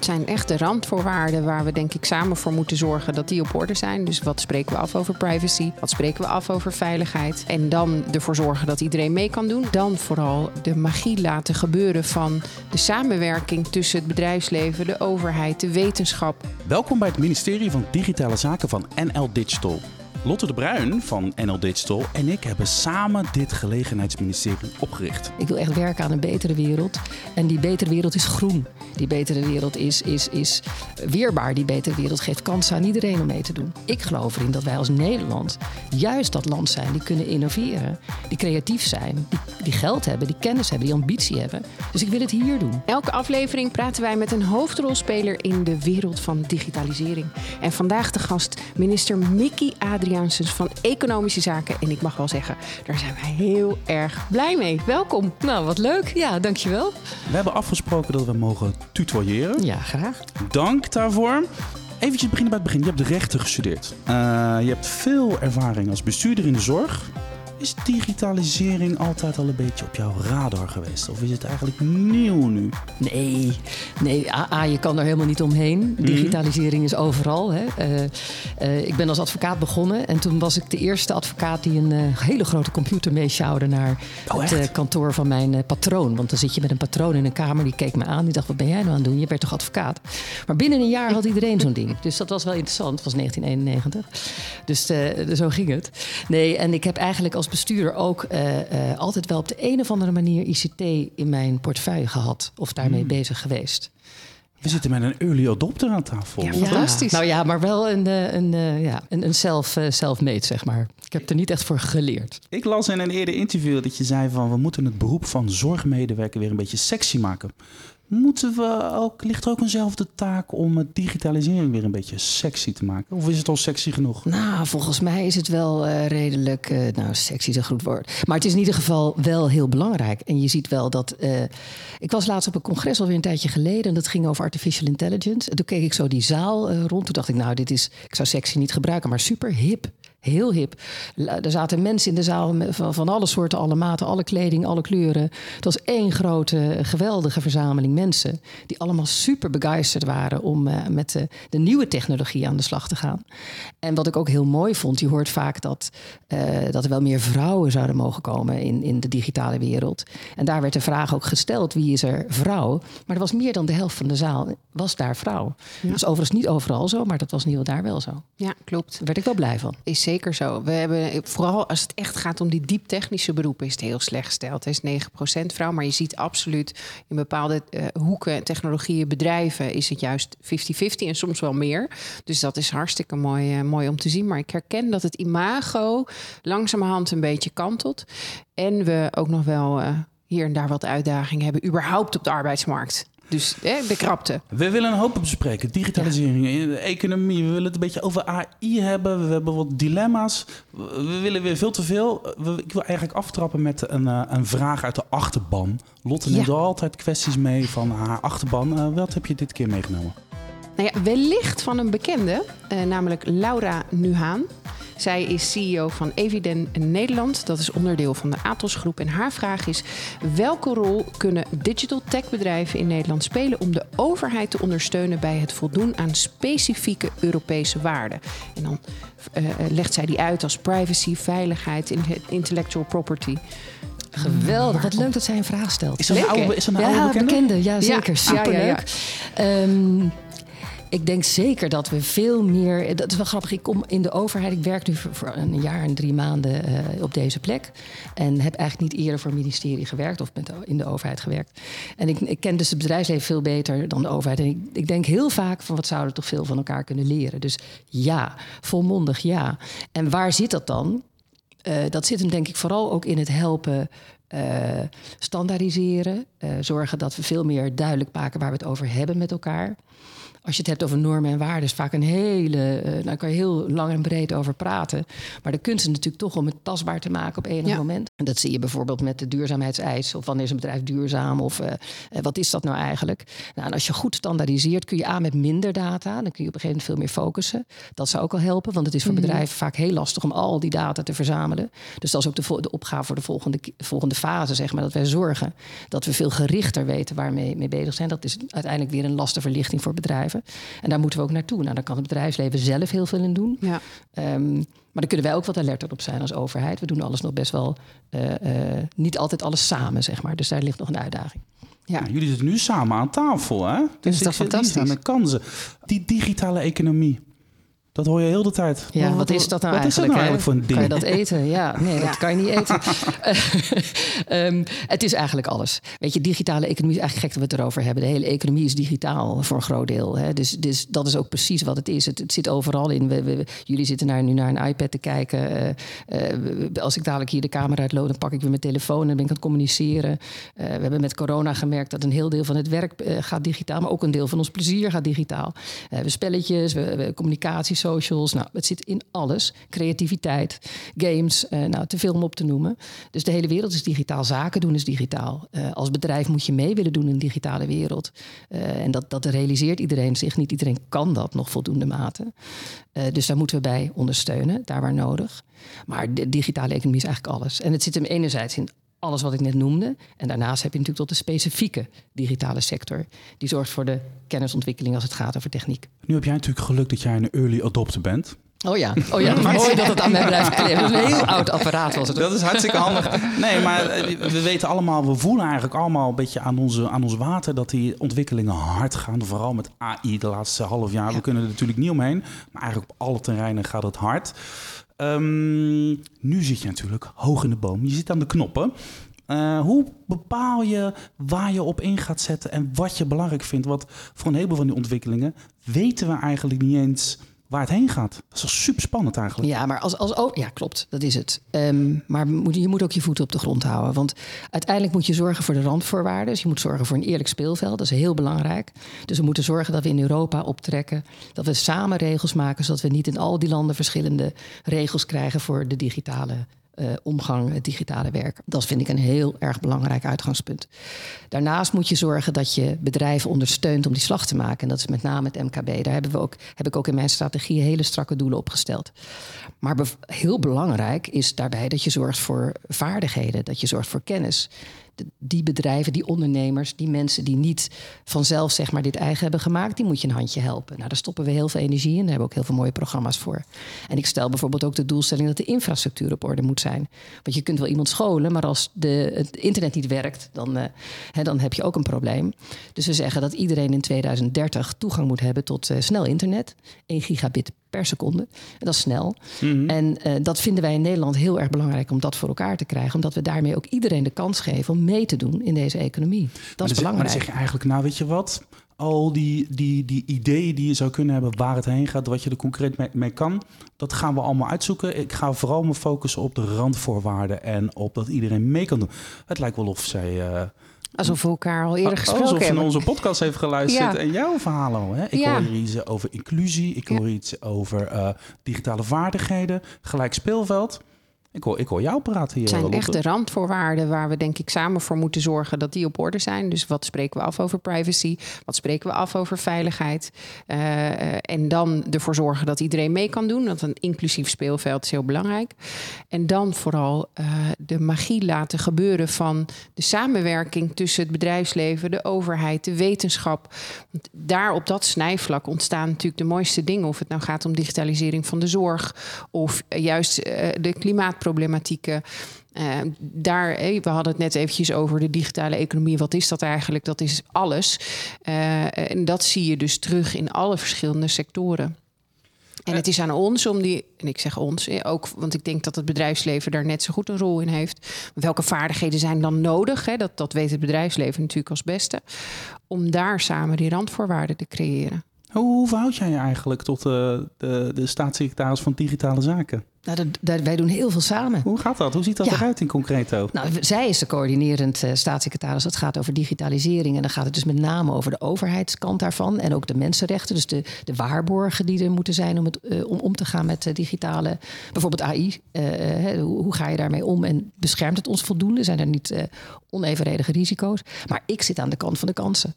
Het zijn echt de randvoorwaarden waar we denk ik samen voor moeten zorgen dat die op orde zijn. Dus wat spreken we af over privacy? Wat spreken we af over veiligheid? En dan ervoor zorgen dat iedereen mee kan doen. Dan vooral de magie laten gebeuren van de samenwerking tussen het bedrijfsleven, de overheid, de wetenschap. Welkom bij het ministerie van Digitale Zaken van NL Digital. Lotte de Bruin van NL Digital en ik hebben samen dit gelegenheidsministerie opgericht. Ik wil echt werken aan een betere wereld. En die betere wereld is groen. Die betere wereld is, is, is weerbaar. Die betere wereld geeft kansen aan iedereen om mee te doen. Ik geloof erin dat wij als Nederland juist dat land zijn die kunnen innoveren. Die creatief zijn, die, die geld hebben, die kennis hebben, die ambitie hebben. Dus ik wil het hier doen. Elke aflevering praten wij met een hoofdrolspeler in de wereld van digitalisering. En vandaag de gast minister Mickey Van Economische Zaken. En ik mag wel zeggen, daar zijn wij heel erg blij mee. Welkom. Nou, wat leuk. Ja, dankjewel. We hebben afgesproken dat we mogen tutoyeren. Ja, graag. Dank daarvoor. Even beginnen bij het begin. Je hebt rechten gestudeerd. Uh, je hebt veel ervaring als bestuurder in de zorg. Is digitalisering altijd al een beetje op jouw radar geweest? Of is het eigenlijk nieuw nu? Nee, nee A, je kan er helemaal niet omheen. Digitalisering is overal. Hè. Uh, uh, ik ben als advocaat begonnen en toen was ik de eerste advocaat die een uh, hele grote computer meesjouwde naar oh, het kantoor van mijn patroon. Want dan zit je met een patroon in een kamer, die keek me aan. Die dacht, wat ben jij nou aan het doen? Je bent toch advocaat? Maar binnen een jaar had iedereen zo'n ding. Dus dat was wel interessant. Het was 1991. Dus zo ging het. Nee, en ik heb eigenlijk als bestuurder ook uh, uh, altijd wel op de een of andere manier ICT in mijn portefeuille gehad of daarmee mm. bezig geweest. We ja. zitten met een early adopter aan tafel. Ja, fantastisch. Nou ja, maar wel een, een, een, ja, een, een self, self-made, zeg maar. Ik heb er niet echt voor geleerd. Ik las in een eerder interview dat je zei van... we moeten het beroep van zorgmedewerker weer een beetje sexy maken. Moeten we ook, ligt er ook eenzelfde taak om digitalisering weer een beetje sexy te maken? Of is het al sexy genoeg? Nou, volgens mij is het wel uh, redelijk, uh, nou, sexy is een goed woord. Maar het is in ieder geval wel heel belangrijk. En je ziet wel dat. Uh, ik was laatst op een congres alweer een tijdje geleden. En dat ging over artificial intelligence. En toen keek ik zo die zaal rond. Toen dacht ik, nou, dit is. Ik zou sexy niet gebruiken, maar super hip. Heel hip. Er zaten mensen in de zaal van, van alle soorten, alle maten, alle kleding, alle kleuren. Het was één grote, geweldige verzameling mensen. Die allemaal super begeisterd waren om uh, met de, de, nieuwe technologie aan de slag te gaan. En wat ik ook heel mooi vond, je hoort vaak dat, uh, dat er wel meer vrouwen zouden mogen komen in, in de digitale wereld. En daar werd de vraag ook gesteld: wie is er vrouw? Maar er was meer dan de helft van de zaal, was daar vrouw. Ja. Dat is overigens niet overal zo, maar dat was in ieder geval daar wel zo. Ja, klopt. Daar werd ik wel blij van. Is zeker zo. We hebben, vooral als het echt gaat om die diep technische beroepen, is het heel slecht gesteld. Het is 9% vrouw, maar je ziet absoluut in bepaalde uh, hoeken, technologieën, bedrijven, is het juist 50-50 en soms wel meer. Dus dat is hartstikke mooi, uh, mooi om te zien. Maar ik herken dat het imago langzamerhand een beetje kantelt. En we ook nog wel uh, hier en daar wat uitdagingen hebben, überhaupt op de arbeidsmarkt. Dus hè, de krapte. We willen een hoop bespreken. Digitalisering, ja. economie. We willen het een beetje over AI hebben. We hebben wat dilemma's. We willen weer veel te veel. Ik wil eigenlijk aftrappen met een, een vraag uit de achterban. Lotte neemt ja. altijd kwesties mee van haar achterban. Uh, wat heb je dit keer meegenomen? Nou ja, wellicht van een bekende, uh, namelijk Laura Nuhaan. Zij is CEO van Eviden Nederland. Dat is onderdeel van de Atos Groep. En haar vraag is: welke rol kunnen digital tech bedrijven in Nederland spelen om de overheid te ondersteunen bij het voldoen aan specifieke Europese waarden? En dan uh, legt zij die uit als privacy, veiligheid, intellectual property. Geweldig. Wat leuk dat zij een vraag stelt. Is dat een oude, is dat een oude ja, bekende? bekende? Ja, zeker. Ja, Superleuk. ja, ja, um, ik denk zeker dat we veel meer. Dat is wel grappig. Ik kom in de overheid. Ik werk nu voor, een jaar en drie maanden uh, op deze plek. En heb eigenlijk niet eerder voor het ministerie gewerkt of met in de overheid gewerkt. En ik, ik ken dus het bedrijfsleven veel beter dan de overheid. En ik, ik denk heel vaak van wat zouden we toch veel van elkaar kunnen leren. Dus ja, volmondig ja. En waar zit dat dan? Uh, dat zit hem denk ik vooral ook in het helpen uh, standaardiseren. Zorgen dat we veel meer duidelijk maken waar we het over hebben met elkaar. Als je het hebt over normen en waarden, is vaak een hele. Uh, daar kan je heel lang en breed over praten. Maar de kunst is natuurlijk toch om het tastbaar te maken op enig moment. En dat zie je bijvoorbeeld met de duurzaamheidseis. Of wanneer is een bedrijf duurzaam? Of uh, wat is dat nou eigenlijk? Nou, en als je goed standaardiseert, kun je aan met minder data. Dan kun je op een gegeven moment veel meer focussen. Dat zou ook al helpen, want het is voor mhm. bedrijven vaak heel lastig om al die data te verzamelen. Dus dat is ook de, de opgave voor de volgende, volgende fase, zeg maar. Dat wij zorgen dat we veel gerichter weten waar we mee bezig zijn. Dat is uiteindelijk weer een lastenverlichting voor bedrijven. En daar moeten we ook naartoe. Nou, daar kan het bedrijfsleven zelf heel veel in doen. Ja. Um, maar dan kunnen wij ook wat alerter op zijn als overheid. We doen alles nog best wel, uh, uh, niet altijd alles samen, zeg maar. Dus daar ligt nog een uitdaging. Ja. jullie zitten nu samen aan tafel, hè? Dus dat is fantastisch. Die zijn kansen. Die digitale economie. Dat hoor je heel de tijd. Ja, wat, is dat nou wat eigenlijk? Is dat nou voor een ding? Kan je dat eten? Ja, nee, dat kan je niet eten. um, het is eigenlijk alles. Weet je, digitale economie is eigenlijk gek dat we het erover hebben. De hele economie is digitaal voor een groot deel. Hè. Dus, dus dat is ook precies wat het is. Het, het zit overal in. We, we, jullie zitten naar, nu naar een iPad te kijken. Uh, uh, als ik dadelijk hier de camera uitloop, dan pak ik weer mijn telefoon en ben ik aan het communiceren. Uh, we hebben met corona gemerkt dat een heel deel van het werk gaat digitaal, maar ook een deel van ons plezier gaat digitaal. we hebben spelletjes, we, we communicatie socials. Nou, het zit in alles. Creativiteit, games, uh, nou, te veel om op te noemen. Dus de hele wereld is digitaal. Zaken doen is digitaal. Uh, als bedrijf moet je mee willen doen in de digitale wereld. Uh, en dat, dat realiseert iedereen zich. Niet iedereen kan dat nog voldoende mate. dus daar moeten we bij ondersteunen, daar waar nodig. Maar de digitale economie is eigenlijk alles. En het zit hem enerzijds in alles wat ik net noemde. En daarnaast heb je natuurlijk tot de specifieke digitale sector. Die zorgt voor de kennisontwikkeling als het gaat over techniek. Nu heb jij natuurlijk geluk dat jij een early adopter bent. Oh ja, oh ja. mooi dat het aan mij blijft kleven. Dat is een heel oud apparaat was het. Dat is hartstikke handig. Nee, maar eh, we weten allemaal, we voelen eigenlijk allemaal een beetje aan, onze, aan ons water dat die ontwikkelingen hard gaan. Vooral met AI de laatste half jaar. We kunnen er natuurlijk niet omheen. Maar eigenlijk op alle terreinen gaat het hard. Um, nu zit je natuurlijk hoog in de boom. Je zit aan de knoppen. Uh, hoe bepaal je waar je op in gaat zetten en wat je belangrijk vindt? Want voor een heleboel van die ontwikkelingen weten we eigenlijk niet eens waar het heen gaat. Dat is wel super spannend eigenlijk. Ja, maar als, als ja, klopt, dat is het. Um, maar je moet ook je voeten op de grond houden. Want uiteindelijk moet je zorgen voor de randvoorwaarden. Dus je moet zorgen voor een eerlijk speelveld. Dat is heel belangrijk. Dus we moeten zorgen dat we in Europa optrekken. Dat we samen regels maken, zodat we niet in al die landen verschillende regels krijgen voor de digitale uh, omgang, het digitale werk. Dat vind ik een heel erg belangrijk uitgangspunt. Daarnaast moet je zorgen dat je bedrijven ondersteunt om die slag te maken. En dat is met name het MKB. Daar hebben we ook, heb ik ook in mijn strategie hele strakke doelen opgesteld. Maar heel belangrijk is daarbij dat je zorgt voor vaardigheden, dat je zorgt voor kennis die bedrijven, die ondernemers, die mensen die niet vanzelf zeg maar, dit eigen hebben gemaakt, die moet je een handje helpen. Nou, daar stoppen we heel veel energie in. Daar hebben we ook heel veel mooie programma's voor. En ik stel bijvoorbeeld ook de doelstelling dat de infrastructuur op orde moet zijn. Want je kunt wel iemand scholen, maar als de, het internet niet werkt, dan, uh, hè, dan heb je ook een probleem. Dus we zeggen dat iedereen in 2030 toegang moet hebben tot uh, snel internet. 1 gigabit per seconde. En dat is snel. Mhm. En uh, dat vinden wij in Nederland heel erg belangrijk om dat voor elkaar te krijgen. Omdat we daarmee ook iedereen de kans geven om mee te doen in deze economie. Dat is belangrijk. Maar dan zeg je eigenlijk, nou weet je wat? Al die, die, die ideeën die je zou kunnen hebben waar het heen gaat, wat je er concreet mee, mee kan, dat gaan we allemaal uitzoeken. Ik ga vooral me focussen op de randvoorwaarden en op dat iedereen mee kan doen. Het lijkt wel of zij. Uh, Alsof we elkaar al eerder gesproken hebben. Alsof je naar onze podcast heeft geluisterd en jouw verhalen. Hè? Ik hoor hier iets over inclusie. Ik hoor iets over uh, digitale vaardigheden. Gelijk speelveld. Ik hoor, ik hoor jou praten hier. Het zijn echt de randvoorwaarden waar we denk ik samen voor moeten zorgen dat die op orde zijn. Dus wat spreken we af over privacy? Wat spreken we af over veiligheid? Uh, en dan ervoor zorgen dat iedereen mee kan doen. Dat een inclusief speelveld is heel belangrijk. En dan vooral uh, de magie laten gebeuren van de samenwerking tussen het bedrijfsleven, de overheid, de wetenschap. Want daar op dat snijvlak ontstaan natuurlijk de mooiste dingen. Of het nou gaat om digitalisering van de zorg of juist de klimaat problematieken. Uh, daar, we hadden het net eventjes over de digitale economie. Wat is dat eigenlijk? Dat is alles. Uh, en dat zie je dus terug in alle verschillende sectoren. En het is aan ons om die, en ik zeg ons, ook, want ik denk dat het bedrijfsleven daar net zo goed een rol in heeft. Welke vaardigheden zijn dan nodig? Hè? Dat, dat weet het bedrijfsleven natuurlijk als beste. Om daar samen die randvoorwaarden te creëren. Hoe, hoe verhoud jij je eigenlijk tot de, de staatssecretaris van Digitale Zaken? Nou, dat, dat, wij doen heel veel samen. Hoe gaat dat? Hoe ziet dat Ja. eruit in concreto? Nou, zij is de coördinerend eh, staatssecretaris. Het gaat over digitalisering. En dan gaat het dus met name over de overheidskant daarvan. En ook de mensenrechten. Dus de, de waarborgen die er moeten zijn om, het, eh, om om te gaan met eh, digitale. Bijvoorbeeld AI. Hè, hoe, hoe ga je daarmee om? En beschermt het ons voldoende? Zijn er niet onevenredige risico's? Maar ik zit aan de kant van de kansen.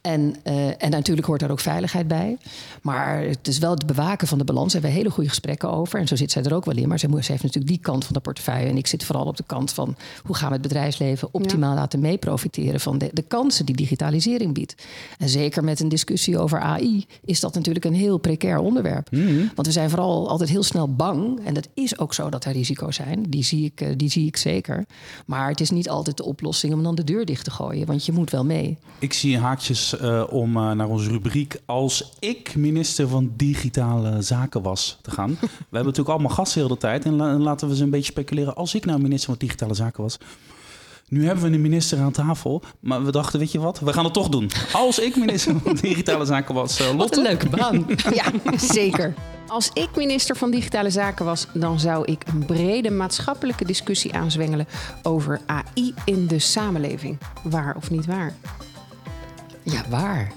En, en natuurlijk hoort daar ook veiligheid bij. Maar het is wel het bewaken van de balans. Daar hebben we hele goede gesprekken over. En zo zit zij er ook wel in. Maar zij, moet- zij heeft natuurlijk die kant van de portefeuille. En ik zit vooral op de kant van hoe gaan we het bedrijfsleven optimaal laten meeprofiteren van de, de kansen die digitalisering biedt. En zeker met een discussie over AI is dat natuurlijk een heel precair onderwerp. Want we zijn vooral altijd heel snel bang. En dat is ook zo dat er risico's zijn. Die zie ik, eh, die zie ik zeker. Maar het is niet altijd de oplossing om dan de deur dicht te gooien. Want je moet wel mee. Ik zie haakjes eh, om eh, naar onze rubriek als ik minister van Digitale Zaken was te gaan. We hebben natuurlijk allemaal gasten heel de tijd en la- laten we eens een beetje speculeren. Als ik nou minister van Digitale Zaken was. Nu hebben we een minister aan tafel, maar we dachten, weet je wat, we gaan het toch doen. Als ik minister van Digitale Zaken was, eh, Wat Lotte. een leuke baan. Ja, zeker. Als ik minister van Digitale Zaken was, dan zou ik een brede maatschappelijke discussie aanzwengelen over AI in de samenleving. Waar of niet waar? Ja, waar?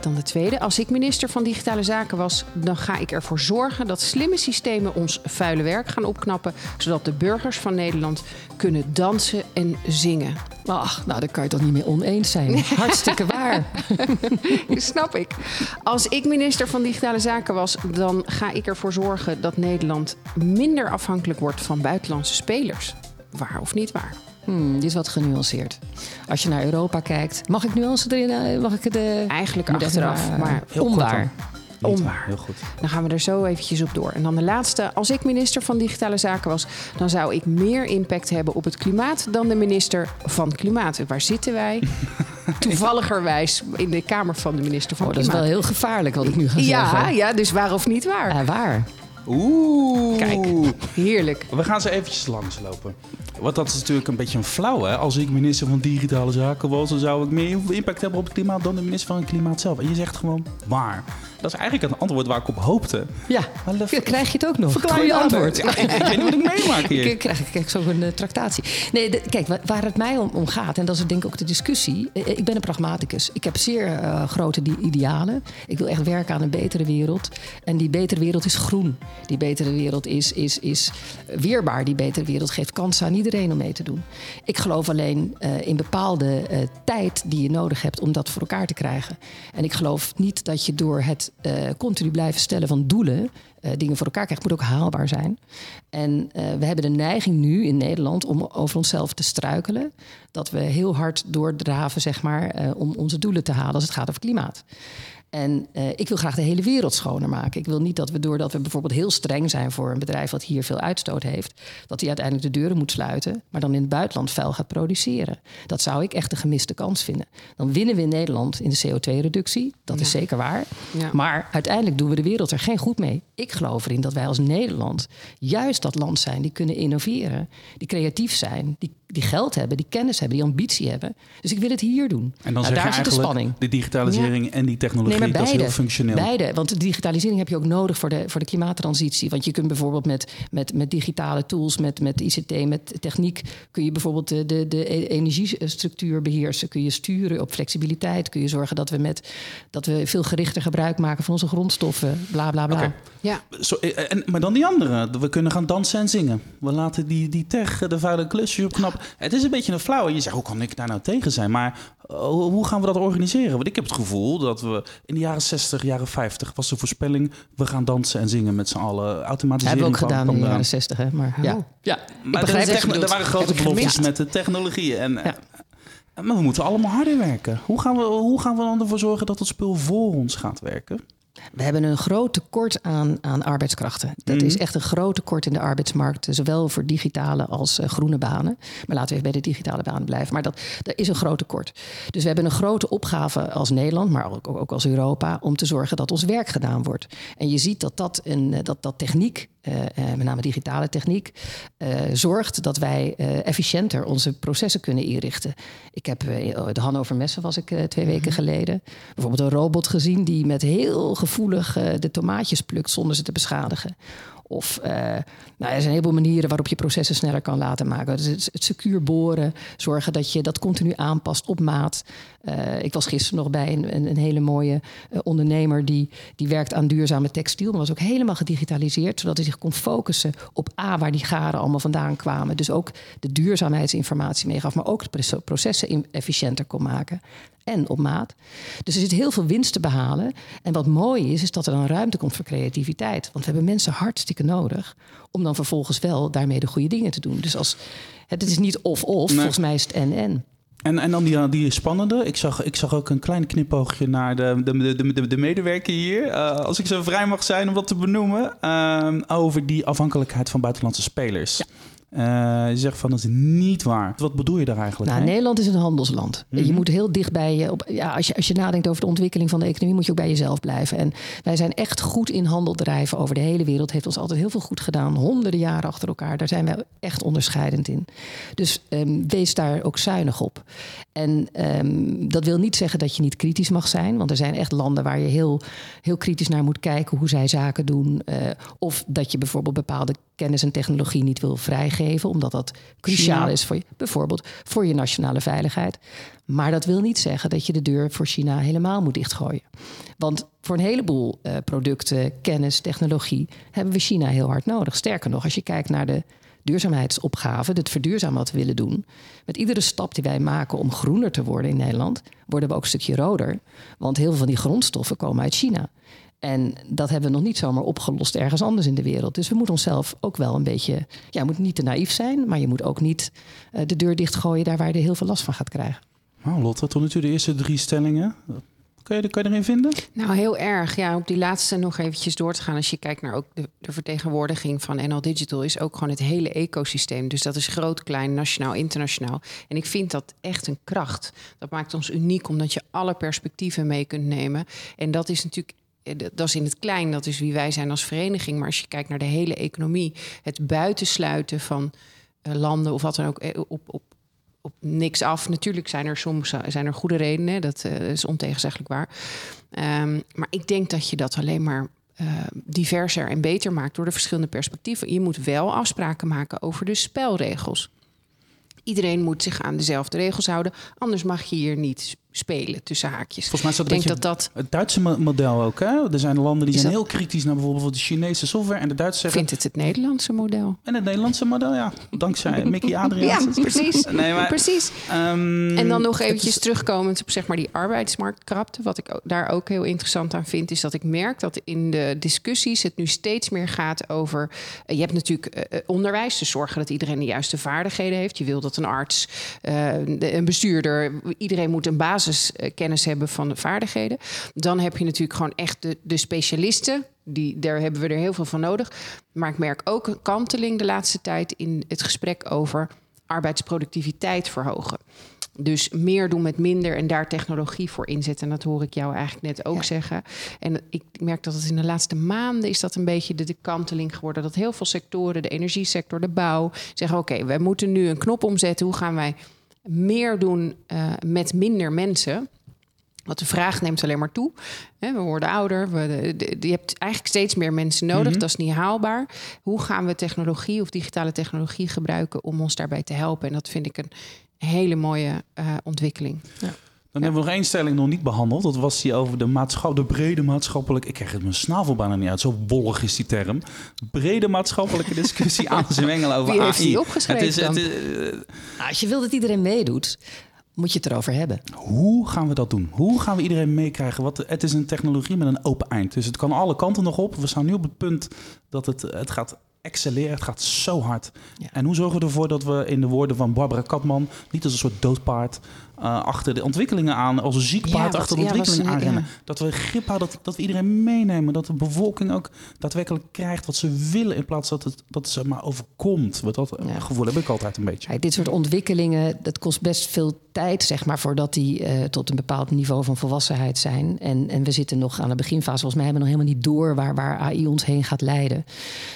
Dan de tweede. Als ik minister van Digitale Zaken was, dan ga ik ervoor zorgen dat slimme systemen ons vuile werk gaan opknappen, zodat de burgers van Nederland kunnen dansen en zingen. Ach, nou, daar kan je toch niet mee oneens zijn. Hartstikke waar. Snap ik. Als ik minister van Digitale Zaken was, dan ga ik ervoor zorgen dat Nederland minder afhankelijk wordt van buitenlandse spelers. Waar of niet waar? Hmm, dit is wat genuanceerd. Als je naar Europa kijkt, mag ik nuance erin? eh, Mag ik eh, Eigenlijk achteraf, maar Heel onwaar. Niet Onwaar. waar, heel goed. Dan gaan we er zo eventjes op door. En dan de laatste. Als ik minister van Digitale Zaken was, dan zou ik meer impact hebben op het klimaat dan de minister van Klimaat. Waar zitten wij? Toevalligerwijs in de kamer van de minister van Oh, dat is Klimaat. wel heel gevaarlijk wat ik nu ga ja, zeggen. ja, dus waar of niet waar? Ja, waar? Oeh. Kijk. Heerlijk. We gaan ze eventjes langslopen. Want dat is natuurlijk een beetje een flauw, hè? Als ik minister van Digitale Zaken was, dan zou ik meer impact hebben op het klimaat dan de minister van het Klimaat zelf. En je zegt gewoon waar. Dat is eigenlijk het antwoord waar ik op hoopte. Ja, krijg je het ook nog? Verklaar je nader. antwoord. Ja, ik, ik weet niet wat ik meemaak hier. Ik krijg, ik krijg zo een eh, tractatie. Nee, de- kijk, wa- waar het mij om, om gaat, en dat is denk ik ook de discussie. eh, Ik ben een pragmaticus. Ik heb zeer eh, grote di- idealen. Ik wil echt werken aan een betere wereld. En die betere wereld is groen. Die betere wereld is, is, is weerbaar. Die betere wereld geeft kansen aan iedereen om mee te doen. Ik geloof alleen eh, in bepaalde eh, tijd die je nodig hebt om dat voor elkaar te krijgen. En ik geloof niet dat je door het eh, continu blijven stellen van doelen eh, dingen voor elkaar krijgt. Moet ook haalbaar zijn. En eh, we hebben de neiging nu in Nederland om over onszelf te struikelen. Dat we heel hard doordraven, zeg maar, om onze doelen te halen als het gaat over klimaat. En eh, ik wil graag de hele wereld schoner maken. Ik wil niet dat we doordat we bijvoorbeeld heel streng zijn voor een bedrijf wat hier veel uitstoot heeft, dat die uiteindelijk de deuren moet sluiten, maar dan in het buitenland vuil gaat produceren. Dat zou ik echt een gemiste kans vinden. Dan winnen we in Nederland in de CO2-reductie. Dat is zeker waar. Ja. Maar uiteindelijk doen we de wereld er geen goed mee. Ik geloof erin dat wij als Nederland juist dat land zijn die kunnen innoveren, die creatief zijn, die, die geld hebben, die kennis hebben, die ambitie hebben. Dus ik wil het hier doen. En dan Nou, zeg je daar zit de spanning. de digitalisering en die technologie, Nee, maar dat is beide. heel functioneel. Beide, want de digitalisering heb je ook nodig voor de, voor de klimaattransitie. Want je kunt bijvoorbeeld met, met, met digitale tools, met, met ICT, met techniek... kun je bijvoorbeeld de, de, de e- energiestructuur beheersen. Kun je sturen op flexibiliteit. Kun je zorgen dat we, met, dat we veel gerichter gebruik maken van onze grondstoffen. Bla, bla, bla. Ja. Zo, eh, en, maar dan die andere. We kunnen gaan dansen en zingen. We laten die, die tech, de vuile klusjes opknappen. Het is een beetje een flauw. En je zegt, hoe kan ik daar nou tegen zijn? Maar eh, hoe gaan we dat organiseren? Want ik heb het gevoel dat we in de jaren 60, jaren 50 was de voorspelling... we gaan dansen en zingen met z'n allen. Automatisering hebben we ook gedaan in de jaren zestig, hè? Maar Oh. ja. ja. Maar begrijp er, er waren grote beloftes met de technologieën. En, Ja. eh, Maar we moeten allemaal harder werken. Hoe gaan, we, hoe gaan we dan ervoor zorgen dat het spul voor ons gaat werken? We hebben een groot tekort aan, aan arbeidskrachten. Dat Mhm. is echt een groot tekort in de arbeidsmarkt, zowel voor digitale als eh, groene banen. Maar laten we even bij de digitale banen blijven. Maar dat, er is een groot tekort. Dus we hebben een grote opgave als Nederland, maar ook, ook als Europa, om te zorgen dat ons werk gedaan wordt. En je ziet dat, dat, een, eh, dat, dat techniek, eh, met name digitale techniek, eh, zorgt dat wij efficiënter onze processen kunnen inrichten. Ik heb eh, de Hannover Messen was ik twee weken geleden. Bijvoorbeeld een robot gezien die met heel gevoelig de tomaatjes plukt zonder ze te beschadigen. Of uh, nou, er zijn een heleboel manieren waarop je processen sneller kan laten maken. Dus het, secuur boren, zorgen dat je dat continu aanpast op maat. Uh, ik was gisteren nog bij een, een, hele mooie uh, ondernemer die, die werkt aan duurzame textiel. Maar was ook helemaal gedigitaliseerd, zodat hij zich kon focussen op A, waar die garen allemaal vandaan kwamen. Dus ook de duurzaamheidsinformatie meegaf, maar ook de processen efficiënter kon maken en op maat. Dus er zit heel veel winst te behalen. En wat mooi is, is dat er dan ruimte komt voor creativiteit. Want we hebben mensen hartstikke nodig om dan vervolgens wel daarmee de goede dingen te doen. Dus als, het is niet of-of, nee. volgens mij is het en-en. En, en dan die, die spannende. Ik zag, ik zag ook een klein knipoogje naar de, de, de, de, de medewerker hier. Uh, als ik zo vrij mag zijn om dat te benoemen. Uh, over die afhankelijkheid van buitenlandse spelers. Ja. Uh, je zegt van dat is niet waar. Wat bedoel je daar eigenlijk? Nou, Nederland is een handelsland. Mm -hmm. Je moet heel dicht bij je. Op, ja, als, je als je nadenkt over de ontwikkeling van de economie, moet je ook bij jezelf blijven. En wij zijn echt goed in handel drijven over de hele wereld. Heeft ons altijd heel veel goed gedaan. Honderden jaren achter elkaar. Daar zijn wij echt onderscheidend in. Dus um, wees daar ook zuinig op. En um, dat wil niet zeggen dat je niet kritisch mag zijn. Want er zijn echt landen waar je heel, heel kritisch naar moet kijken hoe zij zaken doen. Uh, of dat je bijvoorbeeld bepaalde kennis en technologie niet wil vrijgeven, omdat dat cruciaal is voor je, bijvoorbeeld voor je nationale veiligheid. Maar dat wil niet zeggen dat je de deur voor China helemaal moet dichtgooien. Want voor een heleboel uh, producten, kennis, technologie hebben we China heel hard nodig. Sterker nog, als je kijkt naar de duurzaamheidsopgave, het verduurzamen wat we willen doen. Met iedere stap die wij maken om groener te worden in Nederland, worden we ook een stukje roder. Want heel veel van die grondstoffen komen uit China. En dat hebben we nog niet zomaar opgelost ergens anders in de wereld. Dus we moeten onszelf ook wel een beetje. Ja, je moet niet te naïef zijn, maar je moet ook niet uh, de deur dichtgooien daar waar je er heel veel last van gaat krijgen. Nou, Lotte, tot nu toe de eerste drie stellingen. Kun je, kan je erin vinden? Nou, heel erg. Ja, op die laatste nog eventjes door te gaan. Als je kijkt naar ook de, de vertegenwoordiging van NL Digital, is ook gewoon het hele ecosysteem. Dus dat is groot, klein, nationaal, internationaal. En ik vind dat echt een kracht. Dat maakt ons uniek, omdat je alle perspectieven mee kunt nemen. En dat is natuurlijk dat is in het klein, dat is wie wij zijn als vereniging. Maar als je kijkt naar de hele economie, het buitensluiten van uh, landen of wat dan ook op, op, op niks af. Natuurlijk zijn er soms zijn er goede redenen, dat is ontegenzeggelijk waar. Um, maar ik denk dat je dat alleen maar diverser en beter maakt door de verschillende perspectieven. Je moet wel afspraken maken over de spelregels. Iedereen moet zich aan dezelfde regels houden, anders mag je hier niet spelen tussen haakjes. Volgens mij is dat denk dat dat het Duitse model ook. Hè? Er zijn landen die zijn heel kritisch naar bijvoorbeeld de Chinese software en de Duitsers zeggen. Vindt het het Nederlandse model? En het Nederlandse model, ja, dankzij Mickey Adriaan. ja, precies. Nee, maar, precies. Um, en dan nog eventjes is... terugkomend op zeg maar die arbeidsmarktkrapte. Wat ik daar ook heel interessant aan vind, is dat ik merk dat in de discussies het nu steeds meer gaat over. Uh, je hebt natuurlijk uh, onderwijs, dus zorgen dat iedereen de juiste vaardigheden heeft. Je wil dat een arts, uh, een bestuurder, iedereen moet een basis basiskennis hebben van de vaardigheden. Dan heb je natuurlijk gewoon echt de, de specialisten. Die, daar hebben we er heel veel van nodig. Maar ik merk ook een kanteling de laatste tijd in het gesprek over arbeidsproductiviteit verhogen. Dus meer doen met minder en daar technologie voor inzetten. En dat hoor ik jou eigenlijk net ook ja. zeggen. En ik merk dat het in de laatste maanden is dat een beetje de, de kanteling geworden. Dat heel veel sectoren, de energiesector, de bouw, zeggen: oké, okay, wij moeten nu een knop omzetten. Hoe gaan wij meer doen uh, met minder mensen. Want de vraag neemt alleen maar toe. we worden ouder. We, je hebt eigenlijk steeds meer mensen nodig. Mm -hmm. Dat is niet haalbaar. Hoe gaan we technologie of digitale technologie gebruiken om ons daarbij te helpen? En dat vind ik een hele mooie uh, ontwikkeling. Ja. Dan ja. hebben we nog één stelling nog niet behandeld. Dat was die over de, maatschap, de brede maatschappelijke... Ik krijg het mijn snavel bijna niet uit. Zo wollig is die term. Brede maatschappelijke discussie aan te zwengelen over Wie heeft AI. die opgeschreven het is, het is, uh, Als je wil dat iedereen meedoet, moet je het erover hebben. Hoe gaan we dat doen? Hoe gaan we iedereen meekrijgen? Wat, het is een technologie met een open eind. Dus het kan alle kanten nog op. We staan nu op het punt dat het, het gaat excelleren. Het gaat zo hard. Ja. En hoe zorgen we ervoor dat we in de woorden van Barbara Katman... niet als een soort doodpaard uh, achter de ontwikkelingen aan, als een ziek paard ja, achter de ontwikkelingen ja, aanrennen. Ja. Dat we grip houden, dat, dat we iedereen meenemen. Dat de bevolking ook daadwerkelijk krijgt wat ze willen, in plaats dat het, dat ze maar overkomt. Want dat gevoel heb ik altijd een beetje. dit soort ontwikkelingen, dat kost best veel tijd, zeg maar, voordat die uh, tot een bepaald niveau van volwassenheid zijn. En, en we zitten nog aan de beginfase. Volgens mij hebben we nog helemaal niet door waar, waar AI ons heen gaat leiden.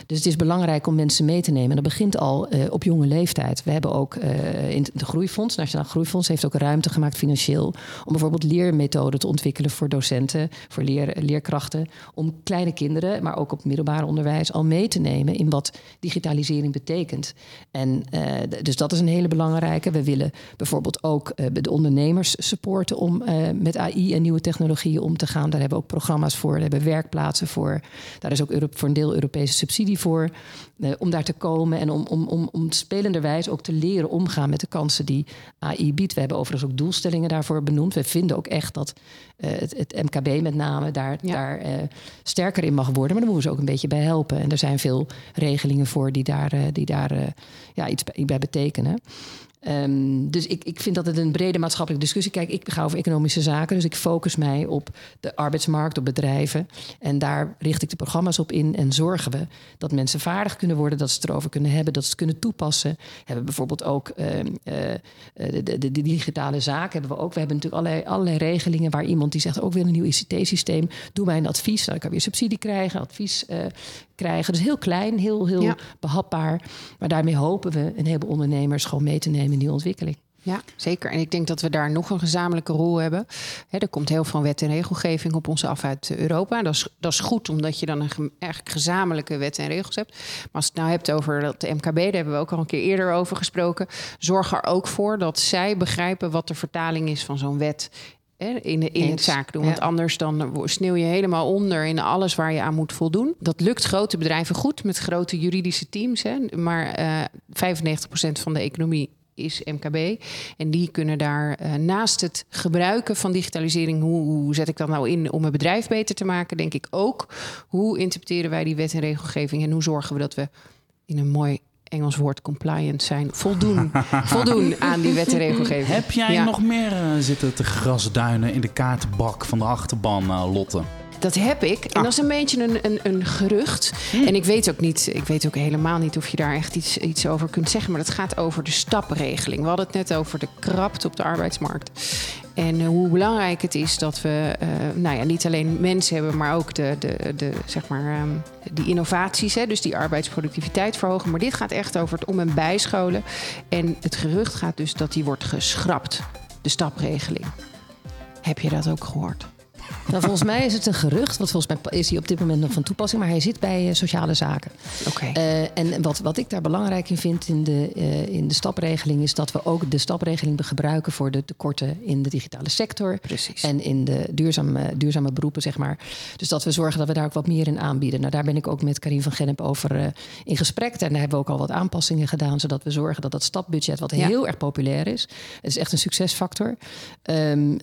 Dus het is belangrijk om mensen mee te nemen. En dat begint al uh, op jonge leeftijd. We hebben ook in het Groeifonds, Nationaal Groeifonds, heeft ook ruimte ruimte gemaakt financieel om bijvoorbeeld leermethoden te ontwikkelen voor docenten, voor leer, leerkrachten, om kleine kinderen, maar ook op middelbaar onderwijs al mee te nemen in wat digitalisering betekent. En uh, dus dat is een hele belangrijke. We willen bijvoorbeeld ook uh, de ondernemers supporten om uh, met AI en nieuwe technologieën om te gaan. Daar hebben we ook programma's voor, daar hebben we werkplaatsen voor. Daar is ook voor een deel Europese subsidie voor. om daar te komen en om, om, om, om spelenderwijs ook te leren omgaan met de kansen die AI biedt. We hebben overigens ook doelstellingen daarvoor benoemd. We vinden ook echt dat het, het, MKB met name daar, ja. daar sterker in mag worden. Maar daar moeten we ze ook een beetje bij helpen. En er zijn veel regelingen voor die daar, die daar ja, iets bij betekenen. Um, dus ik, ik vind dat het een brede maatschappelijke discussie. Kijk, ik ga over economische zaken, dus ik focus mij op de arbeidsmarkt, op bedrijven. En daar richt ik de programma's op in en zorgen we dat mensen vaardig kunnen worden, dat ze het erover kunnen hebben, dat ze het kunnen toepassen. We hebben bijvoorbeeld ook uh, uh, de, de, de, digitale zaken. Hebben we ook. We hebben natuurlijk allerlei, allerlei regelingen waar iemand die zegt ook weer een nieuw ICT-systeem. Doe mij een advies. Dan kan weer subsidie krijgen, advies uh, krijgen. Dus heel klein, heel, heel ja. behapbaar. Maar daarmee hopen we een heleboel ondernemers gewoon mee te nemen in die ontwikkeling. Ja, zeker. En ik denk dat we daar nog een gezamenlijke rol hebben. er komt heel veel wet en regelgeving op ons af uit Europa. Dat is, dat is goed, omdat je dan een eigenlijk gezamenlijke wet en regels hebt. Maar als je het nou hebt over dat de MKB, daar hebben we ook al een keer eerder over gesproken. Zorg er ook voor dat zij begrijpen wat de vertaling is van zo'n wet in, in het zaak doen. Want anders dan sneeuw je helemaal onder in alles waar je aan moet voldoen. Dat lukt grote bedrijven goed met grote juridische teams. Hè. Maar uh, eh, 95% van de economie is MKB. En die kunnen daar uh, naast het gebruiken van digitalisering, hoe, hoe, zet ik dat nou in om mijn bedrijf beter te maken, denk ik ook. Hoe interpreteren wij die wet en regelgeving en hoe zorgen we dat we in een mooi Engels woord compliant zijn, voldoen, voldoen aan die wet en regelgeving. Heb jij nog meer uh, zitten te grasduinen in de kaartenbak van de achterban, uh, Lotte? Dat heb ik. En ah. dat is een beetje een, een, een gerucht. Hm. En ik weet ook niet, ik weet ook helemaal niet of je daar echt iets, iets over kunt zeggen. Maar het gaat over de stapregeling. We hadden het net over de krapte op de arbeidsmarkt. En uh, hoe belangrijk het is dat we uh, nou ja, niet alleen mensen hebben, maar ook de, de, de, zeg maar, um, die innovaties, hè, dus die arbeidsproductiviteit verhogen. Maar dit gaat echt over het om- en bijscholen. En het gerucht gaat dus dat die wordt geschrapt, de stapregeling. Heb je dat ook gehoord? Nou, volgens mij is het een gerucht, want volgens mij is hij op dit moment nog van toepassing, maar hij zit bij uh, sociale zaken. Oké. Uh, en wat, wat ik daar belangrijk in vind in de, uh, in de stapregeling, is dat we ook de stapregeling gebruiken voor de tekorten in de digitale sector. Precies. En in de duurzame, duurzame beroepen, zeg maar. Dus dat we zorgen dat we daar ook wat meer in aanbieden. Nou, daar ben ik ook met Karin van Gennep over in gesprek. En daar hebben we ook al wat aanpassingen gedaan, zodat we zorgen dat dat stapbudget, wat ja. heel erg populair is, het is echt een succesfactor. Um,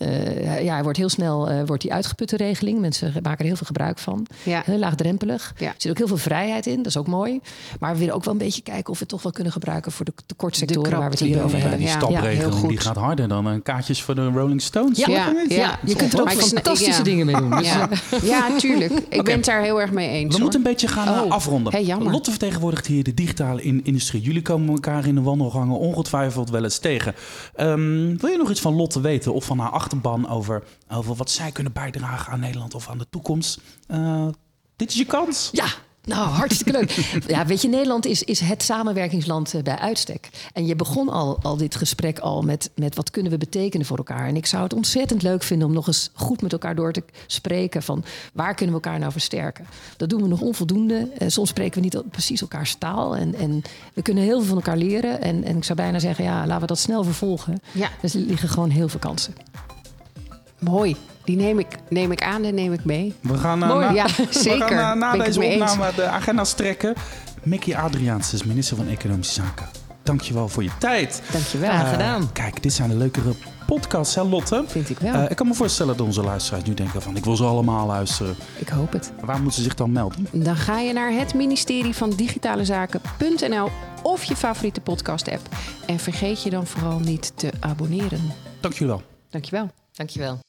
ja, hij wordt heel snel wordt die uitgeputte regeling. Mensen maken er heel veel gebruik van. Ja. Heel laagdrempelig. Ja. Er zit ook heel veel vrijheid in, dat is ook mooi. Maar we willen ook wel een beetje kijken of we het toch wel kunnen gebruiken voor de tekortsectoren waar we het hier over hebben. Die stapregeling die gaat harder dan een kaartjes voor de Rolling Stones. Ja, ja. ja. je kunt er ook fantastische dingen mee doen. Dus ja, ja tuurlijk. Ik okay. ben het daar heel erg mee eens. We hoor. moeten een beetje gaan oh. afronden. Hey, Lotte vertegenwoordigt hier de digitale industrie. Jullie komen elkaar in de wandelgangen ongetwijfeld wel eens tegen. Um, wil je nog iets van Lotte weten of van haar achterban over, over wat zij kunnen bijdragen aan Nederland of aan de toekomst. Uh, dit is je kans. Ja, nou, hartstikke leuk. Ja, weet je, Nederland is, is het samenwerkingsland uh, bij uitstek. En je begon al, al dit gesprek al met, met wat kunnen we betekenen voor elkaar. En ik zou het ontzettend leuk vinden om nog eens goed met elkaar door te spreken van waar kunnen we elkaar nou versterken. Dat doen we nog onvoldoende. Uh, soms spreken we niet precies elkaars taal. En, en we kunnen heel veel van elkaar leren. En, en ik zou bijna zeggen, ja, laten we dat snel vervolgen. Ja. Dus er liggen gewoon heel veel kansen. Mooi. Die neem ik, neem ik aan en neem ik mee. We gaan, uh, Mooi, na, ja, zeker. We gaan uh, na deze opname eens. de agenda strekken. Mickey Adriaans is minister van Economische Zaken. Dankjewel voor je tijd. Dankjewel. Uh, gedaan. Kijk, dit zijn de leukere podcasts, hè Lotte? Vind ik wel. ik kan me voorstellen dat onze luisteraars nu denken van... ik wil ze allemaal luisteren. Ik hoop het. Waar moeten ze zich dan melden? Dan ga je naar het ministerie van Digitale Zaken.nl of je favoriete podcast-app. En vergeet je dan vooral niet te abonneren. Dankjewel. Dankjewel. Dankjewel.